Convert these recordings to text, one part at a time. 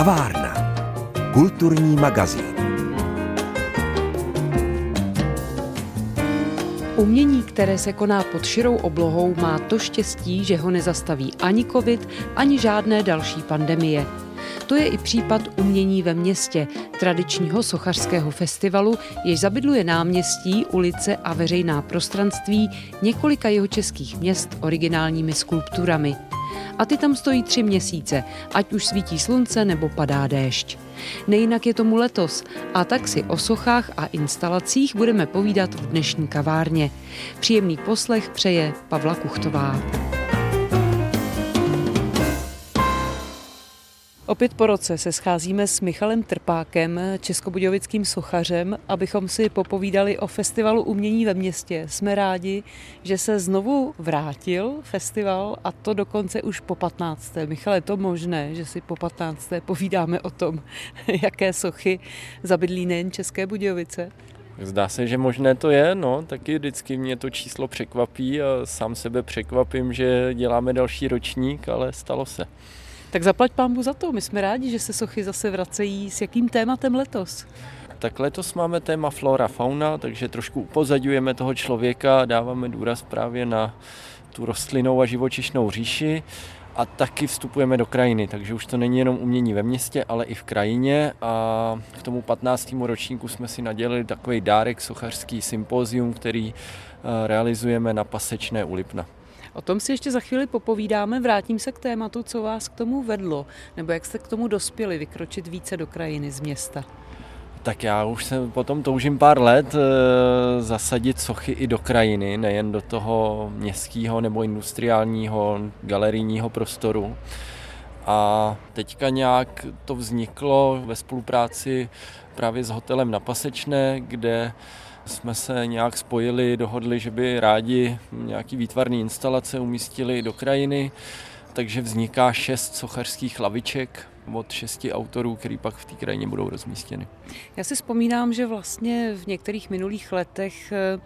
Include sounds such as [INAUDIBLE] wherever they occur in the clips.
Kavárna. Kulturní magazín. Umění, které se koná pod širou oblohou, má to štěstí, že ho nezastaví ani covid, ani žádné další pandemie. To je i případ umění ve městě, tradičního sochařského festivalu, jež zabydluje náměstí, ulice a veřejná prostranství několika jeho českých měst originálními skulpturami. A ty tam stojí tři měsíce, ať už svítí slunce nebo padá déšť. Nejinak je tomu letos a tak si o sochách a instalacích budeme povídat v dnešní kavárně. Příjemný poslech přeje Pavla Kuchtová. Opět po roce se scházíme s Michalem Trpákem, českobudějovickým sochařem, abychom si popovídali o festivalu umění ve městě. Jsme rádi, že se znovu vrátil festival a to dokonce už po 15. Michale, je to možné, že si po 15. povídáme o tom, [LAUGHS] jaké sochy zabydlí nejen České Budějovice? Zdá se, že možné to je, no, taky vždycky mě to číslo překvapí a sám sebe překvapím, že děláme další ročník, ale stalo se. Tak zaplať pámbu za to. My jsme rádi, že se sochy zase vracejí. S jakým tématem letos? Tak letos máme téma flora fauna, takže trošku upozadňujeme toho člověka, dáváme důraz právě na tu rostlinou a živočišnou říši a taky vstupujeme do krajiny, takže už to není jenom umění ve městě, ale i v krajině a k tomu 15. ročníku jsme si nadělili takový dárek sochařský sympózium, který eh, realizujeme na Pasečné u Lipna. O tom si ještě za chvíli popovídáme. Vrátím se k tématu, co vás k tomu vedlo, nebo jak jste k tomu dospěli vykročit více do krajiny z města. Tak já už jsem potom toužím pár let e, zasadit sochy i do krajiny, nejen do toho městského nebo industriálního galerijního prostoru. A teďka nějak to vzniklo ve spolupráci právě s hotelem na Pasečné, kde jsme se nějak spojili, dohodli, že by rádi nějaký výtvarný instalace umístili do krajiny, takže vzniká šest sochařských laviček od šesti autorů, který pak v té krajině budou rozmístěny. Já si vzpomínám, že vlastně v některých minulých letech eh,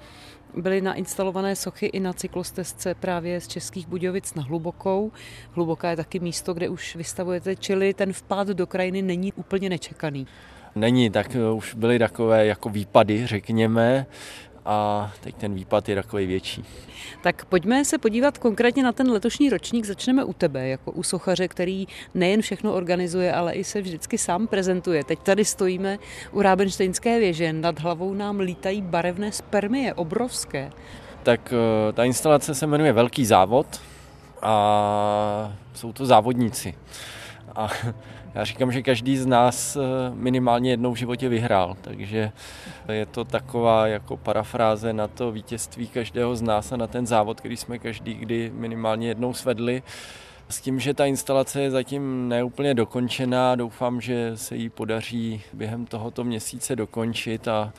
byly nainstalované sochy i na cyklostezce právě z Českých Budějovic na Hlubokou. Hluboká je taky místo, kde už vystavujete, čili ten vpád do krajiny není úplně nečekaný není, tak eh, už byly takové jako výpady, řekněme, a teď ten výpad je takový větší. Tak pojďme se podívat konkrétně na ten letošní ročník. Začneme u tebe, jako u sochaře, který nejen všechno organizuje, ale i se vždycky sám prezentuje. Teď tady stojíme u Rábenštejnské věže, nad hlavou nám lítají barevné spermie, obrovské. Tak eh, ta instalace se jmenuje Velký závod a jsou to závodníci. A já říkám, že každý z nás eh, minimálně jednou v životě vyhrál, takže je to taková jako parafráze na to vítězství každého z nás a na ten závod, který jsme každý kdy minimálně jednou svedli. S tím, že ta instalace je zatím neúplně dokončená, doufám, že se jí podaří během tohoto měsíce dokončit a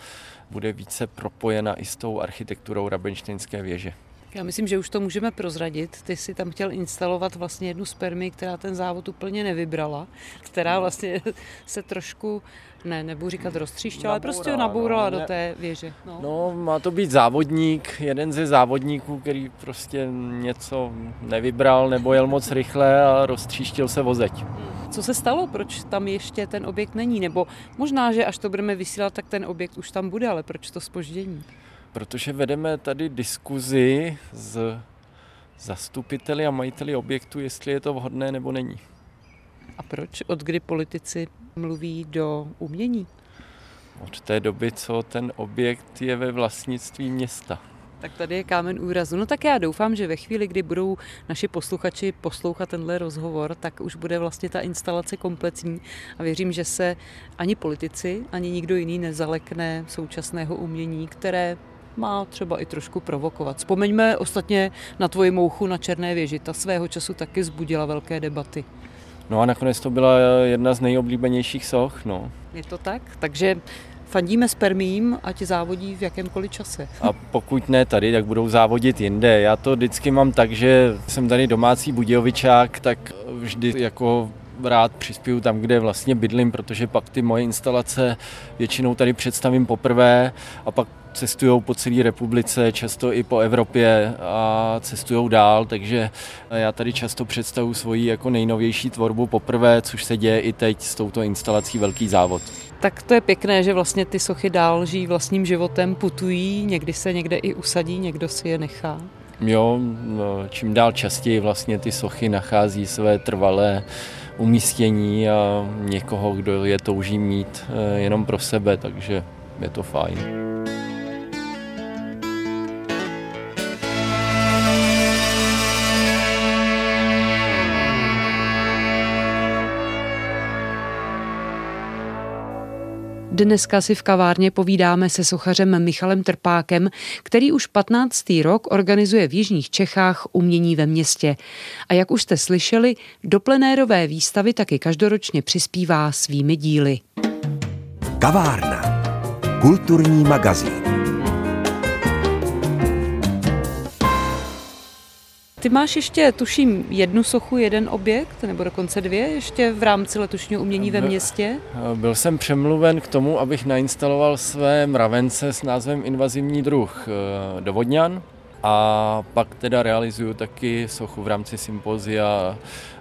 bude více propojena i s tou architekturou Rabenštejnské věže. Já myslím, že už to můžeme prozradit. Ty si tam chtěl instalovat vlastně jednu spermi, která ten závod úplně nevybrala, která vlastně [LAUGHS] se trošku, ne, nebudu říkat roztříštěla, ale prostě nabourala no, do té věže. No. no, má to být závodník, jeden ze závodníků, který prostě něco nevybral nebo jel moc rychle a roztříštil se vozeť. Co se stalo? Proč tam ještě ten objekt není? Nebo možná, že až to budeme vysílat, tak ten objekt už tam bude, ale proč to spoždění? Protože vedeme tady diskuzi s zastupiteli a majiteli objektu, jestli je to vhodné nebo není. A proč? Od kdy politici mluví do umění? Od té doby, co ten objekt je ve vlastnictví města. Tak tady je kámen úrazu. No tak já doufám, že ve chvíli, kdy budou naši posluchači poslouchat tenhle rozhovor, tak už bude vlastně ta instalace kompletní a věřím, že se ani politici, ani nikdo jiný nezalekne současného umění, které má třeba i trošku provokovat. Vzpomeňme ostatně na tvoji mouchu na Černé věži. Ta svého času taky zbudila velké debaty. No a nakonec to byla jedna z nejoblíbenějších soch. No. Je to tak? Takže fandíme spermím, ať závodí v jakémkoliv čase. A pokud ne tady, tak budou závodit jinde. Já to vždycky mám tak, že jsem tady domácí budějovičák, tak vždy jako rád přispěju tam, kde vlastně bydlím, protože pak ty moje instalace většinou tady představím poprvé a pak cestují po celé republice, často i po Evropě a cestují dál, takže já tady často představuji svoji jako nejnovější tvorbu poprvé, což se děje i teď s touto instalací Velký závod. Tak to je pěkné, že vlastně ty sochy dál žijí vlastním životem, putují, někdy se někde i usadí, někdo si je nechá. Jo, no, čím dál častěji vlastně ty sochy nachází své trvalé umístění a někoho, kdo je touží mít eh, jenom pro sebe, takže je to fajn. Dneska si v kavárně povídáme se sochařem Michalem Trpákem, který už 15. rok organizuje v Jižních Čechách umění ve městě. A jak už jste slyšeli, do plenérové výstavy taky každoročně přispívá svými díly. Kavárna. Kulturní magazín. Ty máš ještě, tuším, jednu sochu, jeden objekt, nebo dokonce dvě, ještě v rámci letošního umění ve městě? Byl jsem přemluven k tomu, abych nainstaloval své mravence s názvem Invazivní druh eh, do Vodňan a pak teda realizuju taky sochu v rámci sympozia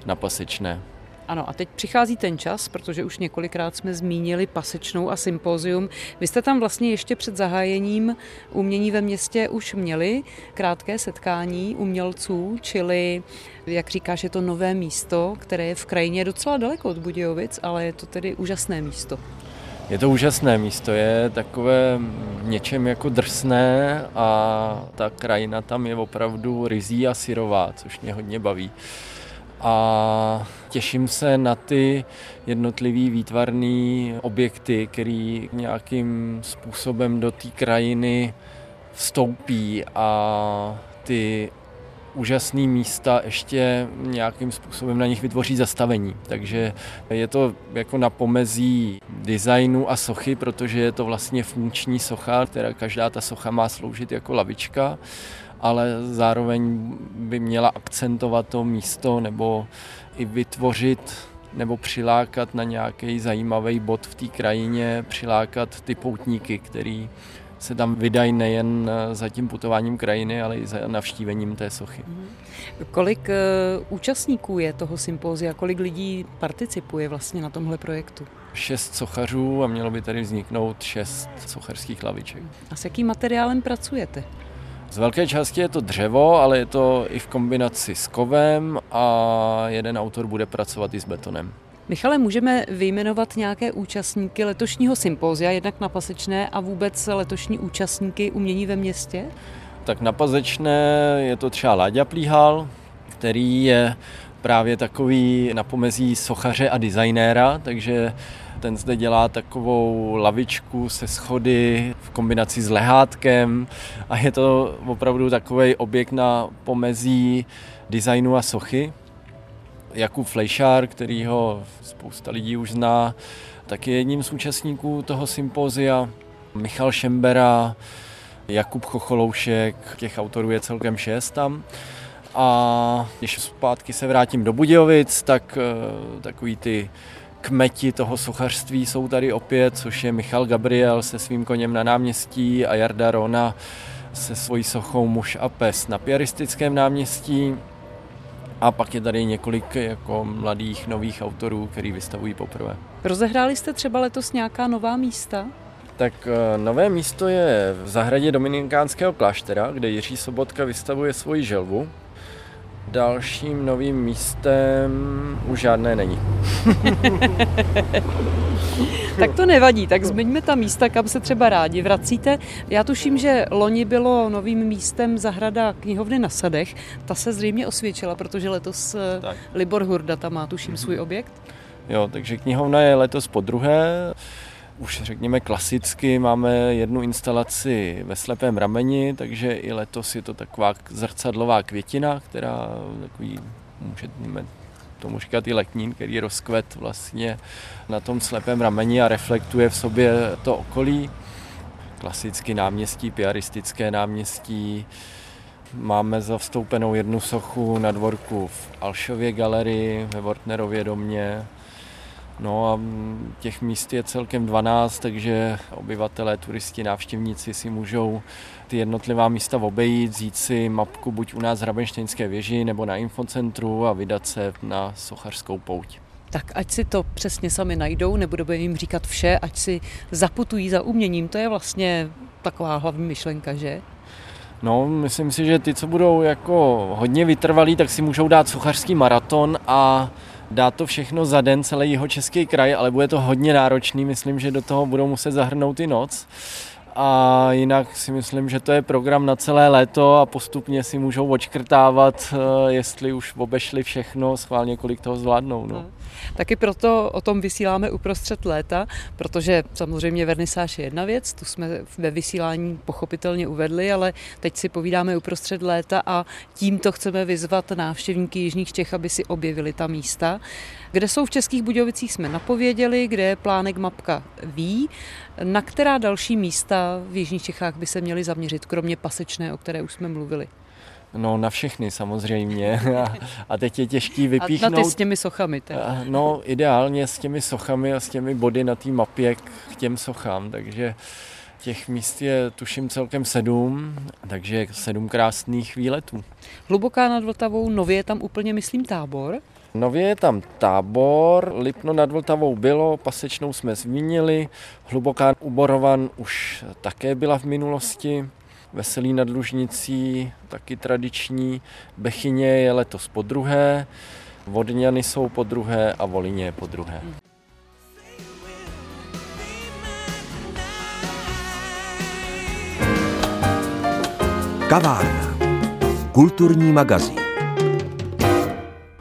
na Pasečné. Ano, a teď přichází ten čas, protože už několikrát jsme zmínili pasečnou a sympózium. Vy jste tam vlastně ještě před zahájením umění ve městě už měli krátké setkání umělců, čili, jak říkáš, je to nové místo, které je v krajině docela daleko od Budějovic, ale je to tedy úžasné místo. Je to úžasné místo, je takové něčem jako drsné a ta krajina tam je opravdu rizí a syrová, což mě hodně baví a těším se na ty jednotlivý výtvarné objekty, který nějakým způsobem do té krajiny vstoupí a ty úžasné místa ještě nějakým způsobem na nich vytvoří zastavení. Takže je to jako na pomezí designu a sochy, protože je to vlastně funkční socha, která každá ta socha má sloužit jako lavička ale zároveň by měla akcentovat to místo nebo i vytvořit nebo přilákat na nějaký zajímavý bod v té krajině, přilákat ty poutníky, který se tam vydají nejen za tím putováním krajiny, ale i za navštívením té sochy. Mhm. Kolik eh, účastníků je toho sympózia, kolik lidí participuje vlastně na tomhle projektu? Šest sochařů a mělo by tady vzniknout šest sochařských laviček. A s jakým materiálem pracujete? Z velké části je to dřevo, ale je to i v kombinaci s kovem a jeden autor bude pracovat i s betonem. Michale, můžeme vyjmenovat nějaké účastníky letošního sympózia, jednak na Pasečné a vůbec letošní účastníky umění ve městě? Tak na Pasečné je to třeba Láďa Plíhal, který je právě takový na pomezí sochaře a designéra, takže ten zde dělá takovou lavičku se schody v kombinaci s lehátkem a je to opravdu takový objekt na pomezí designu a sochy. Jakub Flejšár, ho spousta lidí už zná, tak je jedním z účastníků toho sympózia. Michal Šembera, Jakub Chocholoušek, těch autorů je celkem šest tam. A když zpátky se vrátím do Budějovic, tak eh, takový ty kmeti toho sochařství jsou tady opět, což je Michal Gabriel se svým koněm na náměstí a Jarda Rona se svojí sochou Muž a pes na Piaristickém náměstí. A pak je tady několik jako mladých nových autorů, který vystavují poprvé. Rozehráli jste třeba letos nějaká nová místa? Tak eh, nové místo je v zahradě Dominikánského kláštera, kde Jiří Sobotka vystavuje svoji želvu. Dalším novým místem už žádné není. [LAUGHS] tak to nevadí, tak zmiňme ta místa, kam se třeba rádi vracíte. Já tuším, že loni bylo novým místem zahrada knihovny na Sadech. Ta se zřejmě osvědčila, protože letos eh, tak. Libor Hurda tam má, tuším, svůj objekt. Jo, takže knihovna je letos po druhé už řekněme klasicky máme jednu instalaci ve slepém rameni, takže i letos je to taková zrcadlová květina, která takový, můžeme tomu říkat i letnín, který rozkvet vlastně na tom slepém rameni a reflektuje v sobě to okolí. Klasicky náměstí, piaristické náměstí, Máme zavstoupenou jednu sochu na dvorku v Alšově galerii ve Wortnerově domě. No a těch míst je celkem 12, takže obyvatelé, turisti, návštěvníci si můžou ty jednotlivá místa obejít, vzít si mapku buď u nás v Hrabenštejnské věži nebo na infocentru a vydat se na sochařskou pouť. Tak ať si to přesně sami najdou, nebudeme jim říkat vše, ať si zaputují za uměním. To je vlastně taková hlavní myšlenka, že? No, myslím si, že ty, co budou jako hodně vytrvalí, tak si můžou dát suchařský maraton a dát to všechno za den, celý jeho český kraj, ale bude to hodně náročný, myslím, že do toho budou muset zahrnout i noc. A jinak si myslím, že to je program na celé léto a postupně si můžou očkrtávat, eh, jestli už obešli všechno, schválně kolik toho zvládnou. No. Taky proto o tom vysíláme uprostřed léta, protože samozřejmě vernisáž je jedna věc, tu jsme ve vysílání pochopitelně uvedli, ale teď si povídáme uprostřed léta a tímto chceme vyzvat návštěvníky Jižních Čech, aby si objevili ta místa. Kde jsou v Českých Budějovicích jsme napověděli, kde je plánek mapka ví, na která další místa v Jižních Čechách by se měly zaměřit, kromě pasečné, o které už jsme mluvili. No na všechny samozřejmě. A, teď je těžký vypíchnout. A na ty s těmi sochami teda. No ideálně s těmi sochami a s těmi body na té mapě k těm sochám, takže těch míst je tuším celkem sedm, takže sedm krásných výletů. Hluboká nad Vltavou, nově je tam úplně myslím tábor. Nově je tam tábor, Lipno nad Vltavou bylo, Pasečnou jsme zmínili, Hluboká u Borovan už také byla v minulosti. Veselý nad Lužnicí, taky tradiční. Bechyně je letos po druhé, Vodňany jsou po druhé a Volině je po druhé. Kavárna. Kulturní magazín.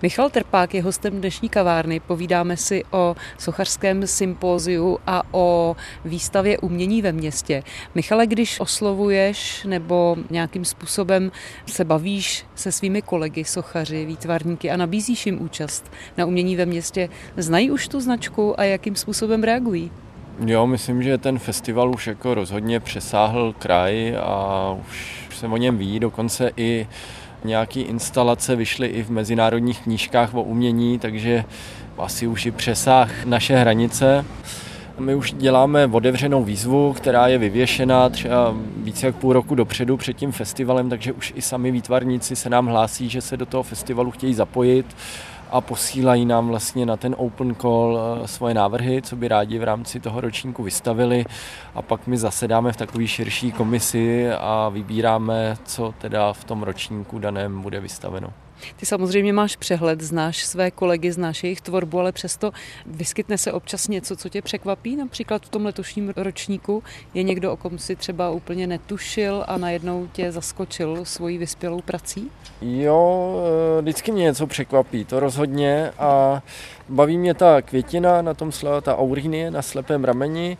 Michal Trpák je hostem dnešní kavárny. Povídáme si o sochařském sympóziu a o výstavě umění ve městě. Michale, když oslovuješ nebo nějakým způsobem se bavíš se svými kolegy sochaři, výtvarníky a nabízíš jim účast na umění ve městě, znají už tu značku a jakým způsobem reagují? Jo, myslím, že ten festival už jako rozhodně přesáhl kraj a už se o něm ví, dokonce i Nějaké instalace vyšly i v mezinárodních knížkách o umění, takže asi už i přesáh naše hranice. My už děláme otevřenou výzvu, která je vyvěšená třeba více jak půl roku dopředu před tím festivalem, takže už i sami výtvarníci se nám hlásí, že se do toho festivalu chtějí zapojit a posílají nám vlastně na ten open call eh, svoje návrhy, co by rádi v rámci toho ročníku vystavili a pak my zasedáme v takové širší komisi a vybíráme, co teda v tom ročníku daném bude vystaveno. Ty samozřejmě máš přehled, znáš své kolegy, znáš jejich tvorbu, ale přesto vyskytne se občas něco, co tě překvapí. Například v tom letošním ročníku je někdo, o kom si třeba úplně netušil a najednou tě zaskočil svojí vyspělou prací? Jo, eh, vždycky mě něco překvapí, to rozhodně a baví mě ta květina na tom ta aurinie na slepém rameni.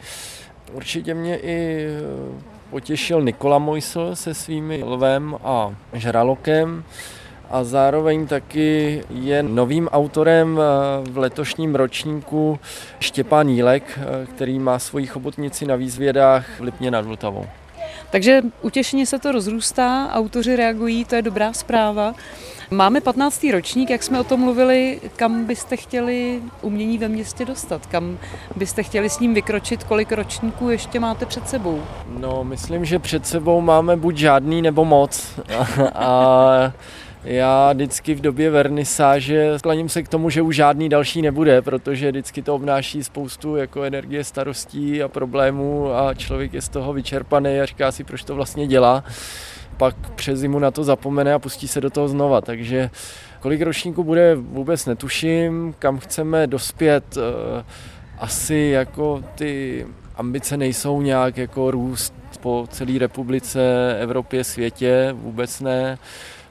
Určitě mě i eh, potěšil Nikola Mojsl se svými lvem a žralokem a zároveň taky je novým autorem eh, v letošním ročníku Štěpán Jílek, eh, který má svoji chobotnici na výzvědách v Lipně nad Vltavou. Takže utěšeně se to rozrůstá, autoři reagují, to je dobrá zpráva. Máme 15. ročník, jak jsme o tom mluvili, kam byste chtěli umění ve městě dostat? Kam byste chtěli s ním vykročit? Kolik ročníků ještě máte před sebou? No, myslím, že před sebou máme buď žádný nebo moc. [LAUGHS] a, a já vždycky v době vernisáže skláním se k tomu, že už žádný další nebude, protože vždycky to obnáší spoustu jako energie, starostí a problémů a člověk je z toho vyčerpaný a říká si, proč to vlastně dělá. Pak přes zimu na to zapomene a pustí se do toho znova, takže kolik ročníků bude, vůbec netuším, kam chceme dospět, eh, asi jako ty ambice nejsou nějak jako růst po celé republice, Evropě, světě, vůbec ne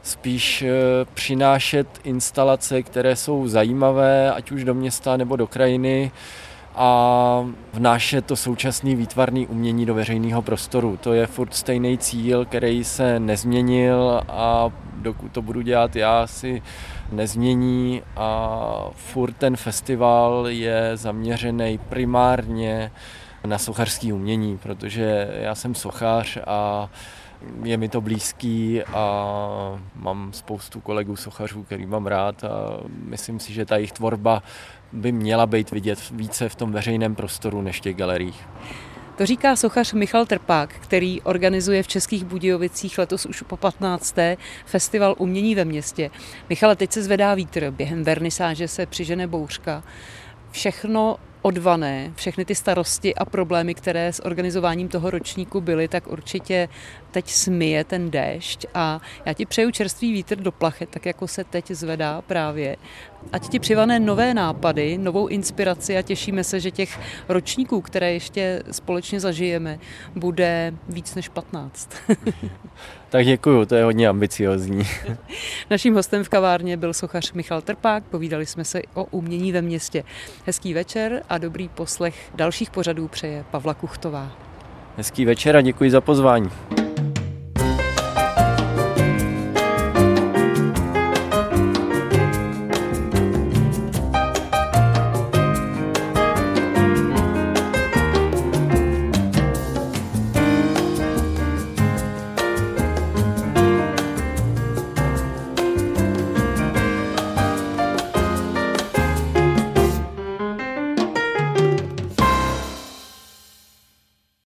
spíš eh, přinášet instalace, které jsou zajímavé, ať už do města nebo do krajiny a vnášet to současné výtvarné umění do veřejného prostoru. To je furt stejný cíl, který se nezměnil a dokud to budu dělat já, si nezmění a furt ten festival je zaměřený primárně na sochařský umění, protože já jsem sochař a je mi to blízký a mám spoustu kolegů sochařů, který mám rád a myslím si, že ta jejich tvorba by měla být vidět více v tom veřejném prostoru než těch galeriích. To říká sochař Michal Trpák, který organizuje v Českých Budějovicích letos už po 15. festival umění ve městě. Michale, teď se zvedá vítr, během vernisáže se přižene bouřka. Všechno odvané, všechny ty starosti a problémy, které s organizováním toho ročníku byly, tak určitě teď smije ten déšť a já ti přeju čerstvý vítr do plachet, tak jako se teď zvedá právě. Ať ti přivané nové nápady, novou inspiraci a těšíme se, že těch ročníků, které ještě společně zažijeme, bude víc než 15. [LAUGHS] tak děkuju, to je hodně ambiciozní. [LAUGHS] Naším hostem v kavárně byl sochař Michal Trpák, povídali jsme se o umění ve městě. Hezký večer a dobrý poslech dalších pořadů přeje Pavla Kuchtová. Hezký večer a děkuji za pozvání.